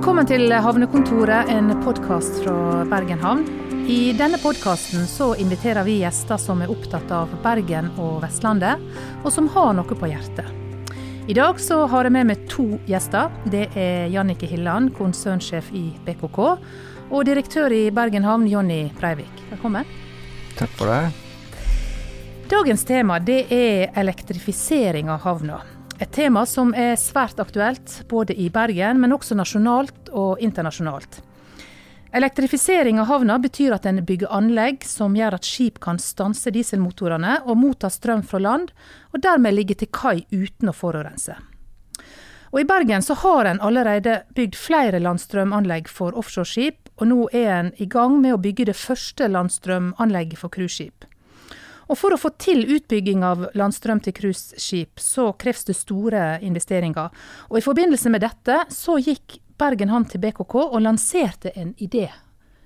Velkommen til Havnekontoret, en podkast fra Bergen havn. I denne podkasten så inviterer vi gjester som er opptatt av Bergen og Vestlandet, og som har noe på hjertet. I dag så har jeg med meg to gjester. Det er Jannike Hilland, konsernsjef i BKK, og direktør i Bergen havn, Jonny Breivik. Velkommen. Takk for det. Dagens tema det er elektrifisering av havna. Et tema som er svært aktuelt både i Bergen, men også nasjonalt og internasjonalt. Elektrifisering av havna betyr at en bygger anlegg som gjør at skip kan stanse dieselmotorene og motta strøm fra land, og dermed ligge til kai uten å forurense. Og I Bergen så har en allerede bygd flere landstrømanlegg for offshoreskip, og nå er en i gang med å bygge det første landstrømanlegget for cruiseskip. Og For å få til utbygging av landstrøm til cruiseskip, så kreves det store investeringer. Og I forbindelse med dette så gikk Bergen Havn til BKK og lanserte en idé.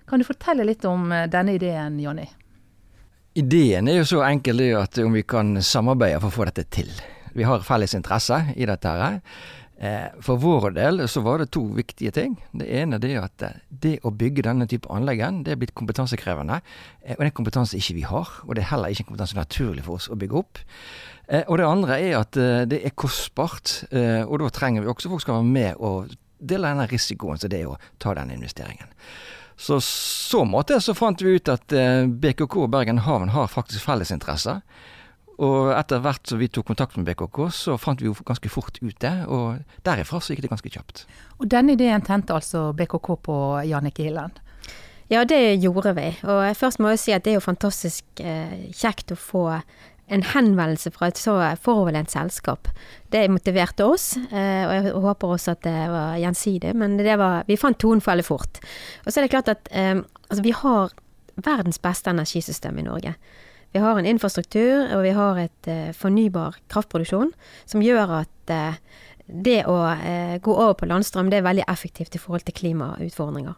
Kan du fortelle litt om eh, denne ideen, Jonny? Ideen er jo så enkel at om vi kan samarbeide for å få dette til. Vi har felles interesse i dette. her. Eh, for vår del så var det to viktige ting. Det ene er at eh, det å bygge denne type anleggen, det er blitt kompetansekrevende. Og det er kompetanse ikke vi har, og det er heller ikke en kompetanse naturlig for oss å bygge opp. Og det andre er at det er kostbart, og da trenger vi også folk skal være med og dele denne risikoen som det er å ta den investeringen. Så så måte så fant vi ut at eh, BKK og Bergen havn har faktisk fellesinteresser. Og etter hvert som vi tok kontakt med BKK, så fant vi jo ganske fort ut det. Og derifra så gikk det ganske kjapt. Og denne ideen tente altså BKK på Jannicke Hilland? Ja, det gjorde vi. Og først må jeg si at det er jo fantastisk eh, kjekt å få en henvendelse fra et så foroverlent selskap. Det motiverte oss, eh, og jeg håper også at det var gjensidig, men det var, vi fant tonen for veldig fort. Og så er det klart at eh, altså vi har verdens beste energisystem i Norge. Vi har en infrastruktur, og vi har et eh, fornybar kraftproduksjon som gjør at eh, det å eh, gå over på landstrøm det er veldig effektivt i forhold til klimautfordringer.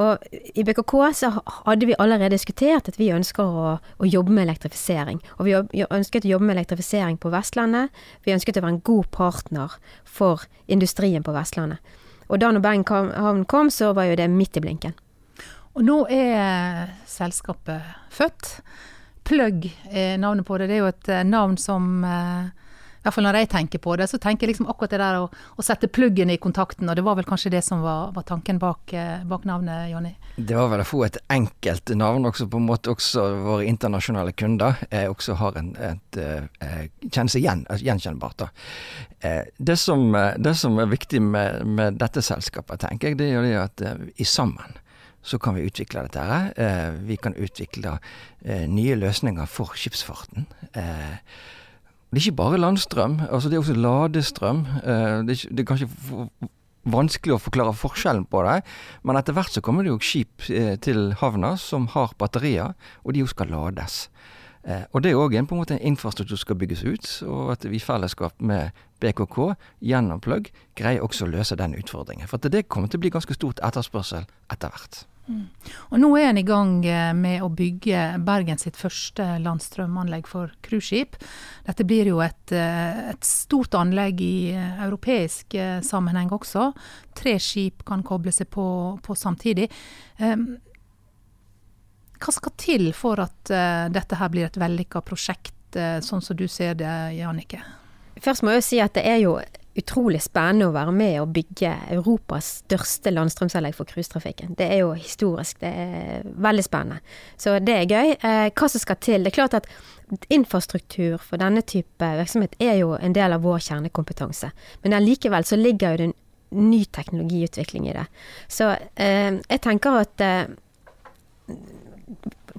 Og I BKK så hadde vi allerede diskutert at vi ønsker å, å jobbe med elektrifisering. Og vi ønsket å jobbe med elektrifisering på Vestlandet. Vi ønsket å være en god partner for industrien på Vestlandet. Og da når Bergen kom, så var jo det midt i blinken. Og nå er selskapet født. Plugg er navnet på det. Det er jo et eh, navn som eh, i hvert fall når jeg tenker på det, så tenker jeg liksom akkurat det der å, å sette pluggen i kontakten, og det var vel kanskje det som var, var tanken bak, eh, bak, navnet, Jonny? Det var vel å få et enkelt navn, også på en måte også våre internasjonale kunder eh, også har en, et, eh, kjenner igjen, altså gjenkjennbart. da. Eh, det, som, eh, det, som, er viktig med, med, dette selskapet, tenker jeg, det er jo det at eh, i sammen så kan vi utvikle dette her. vi kan utvikle nye løsninger for skipsfarten. Eh, det er ikke bare landstrøm, altså det er også ladestrøm. Eh, det er, det er kanskje vanskelig å forklare forskjellen på det, men etter hvert så kommer det jo skip eh, til havna som har batterier, og de jo skal lades. Eh, og det er òg en, en infrastruktur som skal bygges ut, og at vi i fellesskap med BKK gjennom Plugg greier også å løse den utfordringen. For det kommer til å bli ganske stort etterspørsel etter hvert. Og nå er en i gang eh, med å bygge Bergen sitt første landstrømanlegg for cruiseskip. Dette blir jo et, eh, et, stort anlegg i eh, europeisk sammenheng også. Tre skip kan koble seg på, på samtidig. Ehm, hva skal til for at dette her blir et vellykka prosjekt, sånn som du ser det, Jannicke? Først må jeg jo si at det er jo utrolig spennende å være med og bygge Europas største landstrømsanlegg for cruisetrafikken. Det er jo historisk. Det er veldig spennende. Så det er gøy. Eh, hva som skal til? Det er klart at infrastruktur for denne type virksomhet er jo en del av vår kjernekompetanse. Men allikevel så ligger jo det en ny teknologiutvikling i det. Så eh, jeg tenker at eh,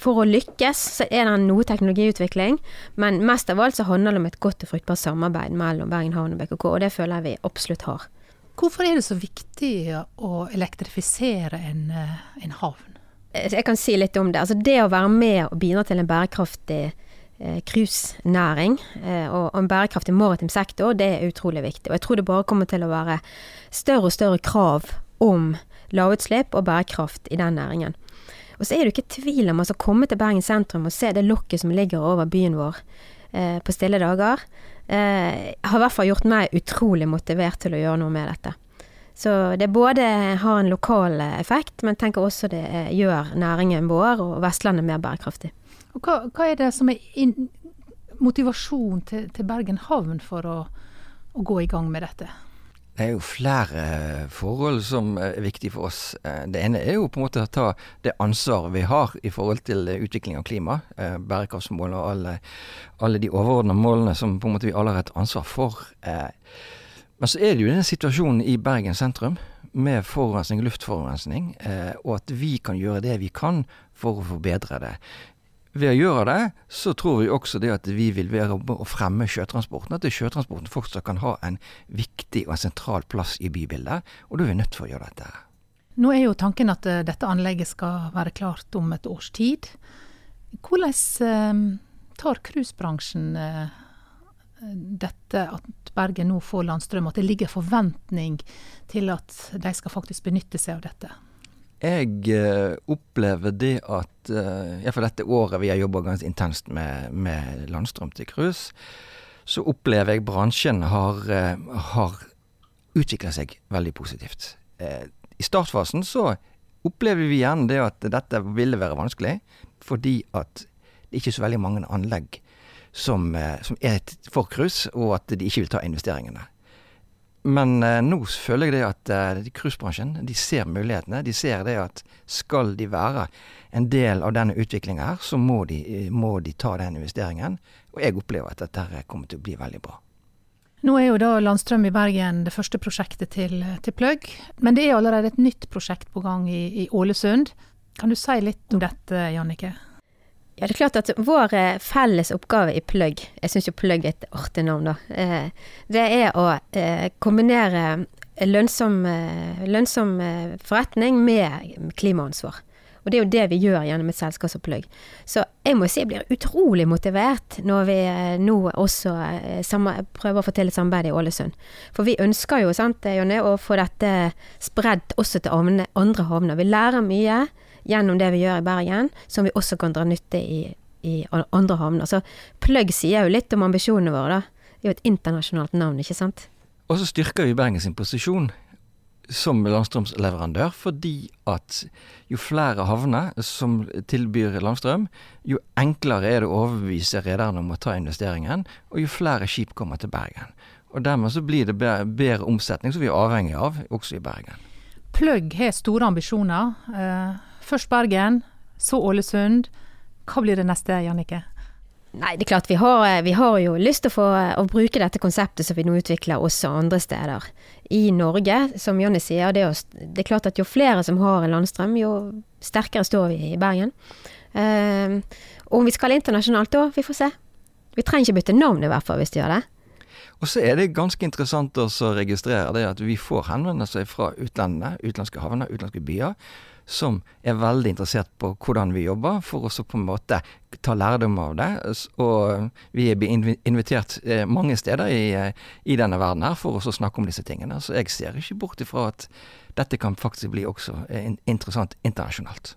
for å lykkes så er det noe teknologiutvikling, men mest av alt så handler det om et godt og fruktbart samarbeid mellom Bergen havn og BKK, og det føler jeg vi absolutt har. Hvorfor er det så viktig å elektrifisere en, eh, en havn? Eh, jeg kan si litt om det. Altså det å være med og bidra til en bærekraftig eh, cruisenæring eh, og en bærekraftig maritim sektor, det er utrolig viktig. Og jeg tror det bare kommer til å være større og større krav om lavutslipp og bærekraft i den næringen. Og så er det ikke tvil om å komme til Bergen sentrum og se det lokket som ligger over byen vår eh, på stille dager, eh, har i hvert fall gjort meg utrolig motivert til å gjøre noe med dette. Så det både har en lokal effekt, men tenker også det gjør næringen vår og Vestlandet mer bærekraftig. Og hva, hva er det som er in motivasjon til, til, Bergen havn for å, å gå i gang med dette? Det er jo flere forhold som er viktige for oss. Eh, det ene er jo på en måte å ta det ansvaret vi har i forhold til utvikling av klima. bærekraftsmålene bærekraftsmål og alle, alle de overordna målene som på en måte vi alle har et ansvar for. Eh, men så er det jo den situasjonen i Bergen sentrum med forurensning, luftforurensning, og at vi kan gjøre det vi kan for å forbedre det. Ved å gjøre det, så tror vi også det at vi vil være å fremme sjøtransporten. At sjøtransporten fortsatt kan ha en viktig og en sentral plass i bybildet. Og da er vi nødt til å gjøre dette. Nå er jo tanken at uh, dette anlegget skal være klart om et års tid. Hvordan uh, tar cruisebransjen uh, dette at Bergen nå får landstrøm, at det ligger forventning til at de skal faktisk benytte seg av dette? Jeg uh, opplever det at uh, Iallfall dette året vi har jobba ganske intenst med, med landstrøm til cruise, så opplever jeg bransjen har, uh, har utvikla seg veldig positivt. I startfasen så opplever vi gjerne det at dette ville være vanskelig, fordi at det ikke er så veldig mange anlegg som, som er for cruise, og at de ikke vil ta investeringene. Men eh, nå føler jeg det at eh, cruisebransjen de ser mulighetene. De ser det at skal de være en del av denne utviklinga her, så må de, eh, må de, ta den investeringen. Og jeg opplever at dette kommer til å bli veldig bra. Nå er jo da Landstrøm i Bergen det første prosjektet til, til Plugg. Men det er allerede et nytt prosjekt på gang i, i Ålesund. Kan du si litt om dette, Jannike? Ja, det er klart at vår eh, felles oppgave i Plugg, jeg syns jo Plugg er et artig navn, da, eh, det er å eh, kombinere lønnsom, lønnsom forretning med klimaansvar. Og det er jo det vi gjør gjennom et selskap. Så jeg må si jeg blir utrolig motivert når vi nå også prøver å få til et samarbeid i Ålesund. For vi ønsker jo, sant, Jonny, å få dette spredd også til andre havner. Vi lærer mye gjennom det vi gjør i Bergen, som vi også kan dra nytte i, i andre havner. Så Plugg sier jo litt om ambisjonene våre, da. Det er jo et internasjonalt navn, ikke sant? Og så styrker vi Bergen sin posisjon som landstrømsleverandør, fordi at jo flere havner som tilbyr landstrøm, jo enklere er det å overbevise rederne om å ta investeringen, og jo flere skip kommer til Bergen. Og dermed så blir det bedre, bedre omsetning, som vi er avhengig av, også i Bergen. Plugg har store ambisjoner. Eh, Først Bergen, så Ålesund. Hva blir det neste, Jannike? Nei, det er klart vi har, eh, vi har jo lyst til å, få, å bruke dette konseptet som vi nå utvikler også andre steder. I Norge, som Jonny sier, det er, det er, klart at jo flere som har en landstrøm, jo sterkere står vi i Bergen. Uh, om vi skal internasjonalt da, vi får se. Vi trenger ikke bytte navn i hvert fall hvis de gjør det. Og så er det ganske interessant å registrere det at vi får henvendelser fra utlandet, utenlandske havner, utenlandske byer, som er veldig interessert på hvordan vi jobber, for å på en måte ta lærdom av det. Og vi er invitert eh, mange steder i, eh, i denne verden her for å snakke om disse tingene. Så jeg ser ikke bort ifra at dette kan faktisk bli også eh, interessant internasjonalt.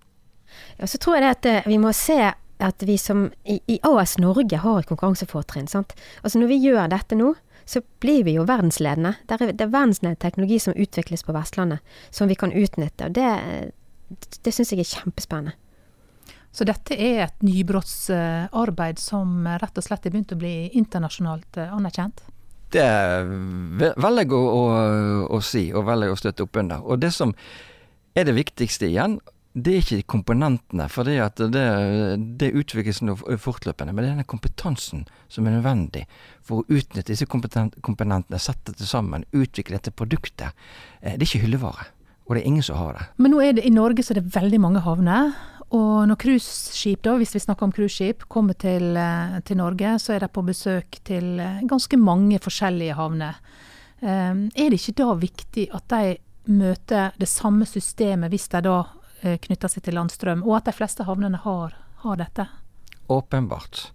Ja, så tror jeg det at vi må se at vi som i, AS Norge har et konkurransefortrinn. Altså Når vi gjør dette nå, så blir vi jo verdensledende. Det er, det er verdensledende teknologi som utvikles på Vestlandet, som vi kan utnytte. og det det syns jeg er kjempespennende. Så dette er et nybrottsarbeid som rett og slett er begynt å bli internasjonalt eh, anerkjent? Det velger jeg å, å, å, si, og velger å støtte opp under. Og det som er det viktigste igjen, det er ikke komponentene, for det, det, det utvikles nå fortløpende. Men det er denne kompetansen som er nødvendig for å utnytte disse komponentene, sette det sammen, utvikle dette produktet. Eh, det er ikke hyllevare. Og det er ingen som har det. Men nå er det i Norge så er det veldig mange havner. Og når cruiseskip, da, hvis vi snakker om cruiseskip, kommer til, eh, til, Norge, så er de på besøk til eh, ganske mange forskjellige havner. Um, er det ikke da viktig at de møter det samme systemet hvis de da uh, knytter seg til landstrøm, og at de fleste havnene har, har dette? Åpenbart.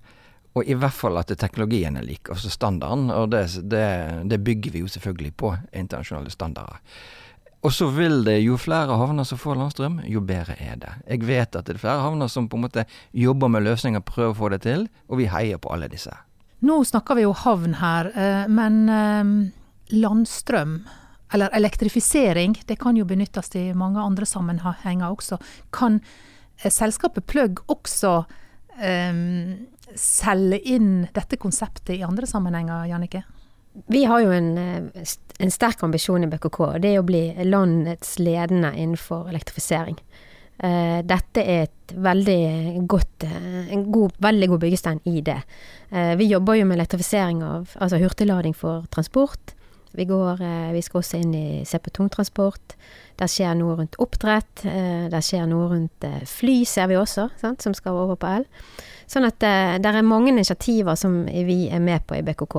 Og i hvert fall at teknologien er lik, altså standarden. Og det, det, det bygger vi jo selvfølgelig på internasjonale standarder. Og så vil det, jo flere havner som får landstrøm, jo bedre er det. Jeg vet at det er flere havner som på en måte jobber med løsninger, prøver å få det til, og vi heier på alle disse. Nå snakker vi jo havn her, eh, men eh, landstrøm, eller elektrifisering, det kan jo benyttes i mange andre sammenhenger også. Kan eh, selskapet Plugg også um, selge inn dette konseptet i andre sammenhenger, Jannike? Vi har jo en, en sterk ambisjon i BKK, og det er å bli landets ledende innenfor elektrifisering. Uh, dette er et veldig godt, uh, en god, veldig god byggestein i det. Vi jobber jo med elektrifisering av altså hurtiglading for transport. Vi, går, vi skal også inn i se på tungtransport. Det skjer noe rundt oppdrett. det skjer noe rundt fly, ser vi også, sant, som skal over på el. Sånn at det er mange initiativer som vi er med på i BKK.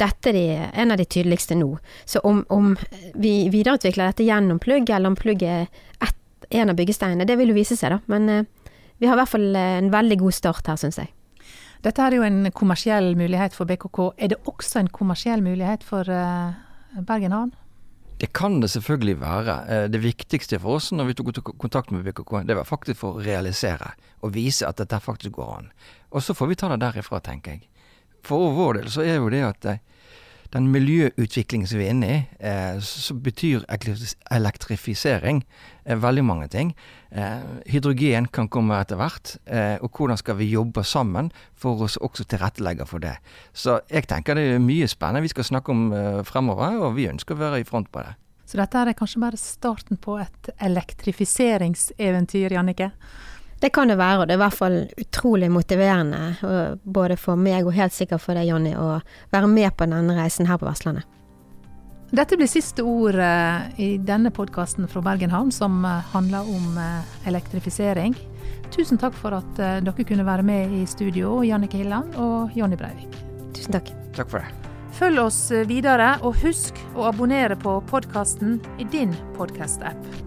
dette er en av de tydeligste nå. Så om, om vi videreutvikler dette gjennom plugg, eller om plugg er ett en av byggesteinene. Det vil jo vise seg, da. Men vi har i hvert fall eh, en veldig god start her, syns jeg. Dette er jo en kommersiell mulighet for BKK. Er det også en kommersiell mulighet for uh, Bergen havn? Det kan det selvfølgelig være. Det viktigste for oss når vi tok kontakt med BKK, det var faktisk for å realisere og vise at dette faktisk går an. Og så får vi ta det derifra, tenker jeg. For vår del så er jo det at den miljøutviklingen som vi er inne i, eh, så betyr elektrifisering eh, veldig mange ting. Eh, hydrogen kan komme etter hvert, eh, og hvordan skal vi jobbe sammen for å også tilrettelegge for det. Så jeg tenker det er mye spennende vi skal snakke om eh, fremover, og vi ønsker å være i front på det. Så dette er kanskje bare starten på et elektrifiseringseventyr, Jannike? Det kan det være, og det er i hvert fall utrolig motiverende, både for meg og helt sikkert for deg, Jonny, å være med på denne reisen her på Vestlandet. Dette blir siste ord eh, i denne podkasten fra Bergen havn, som eh, handler om eh, elektrifisering. Tusen takk for at dere kunne være med i studio, Jannike Hilland og Jonny Breivik. Tusen takk. Takk for det. Følg oss videre, og husk å abonnere på podkasten i din podkast-app.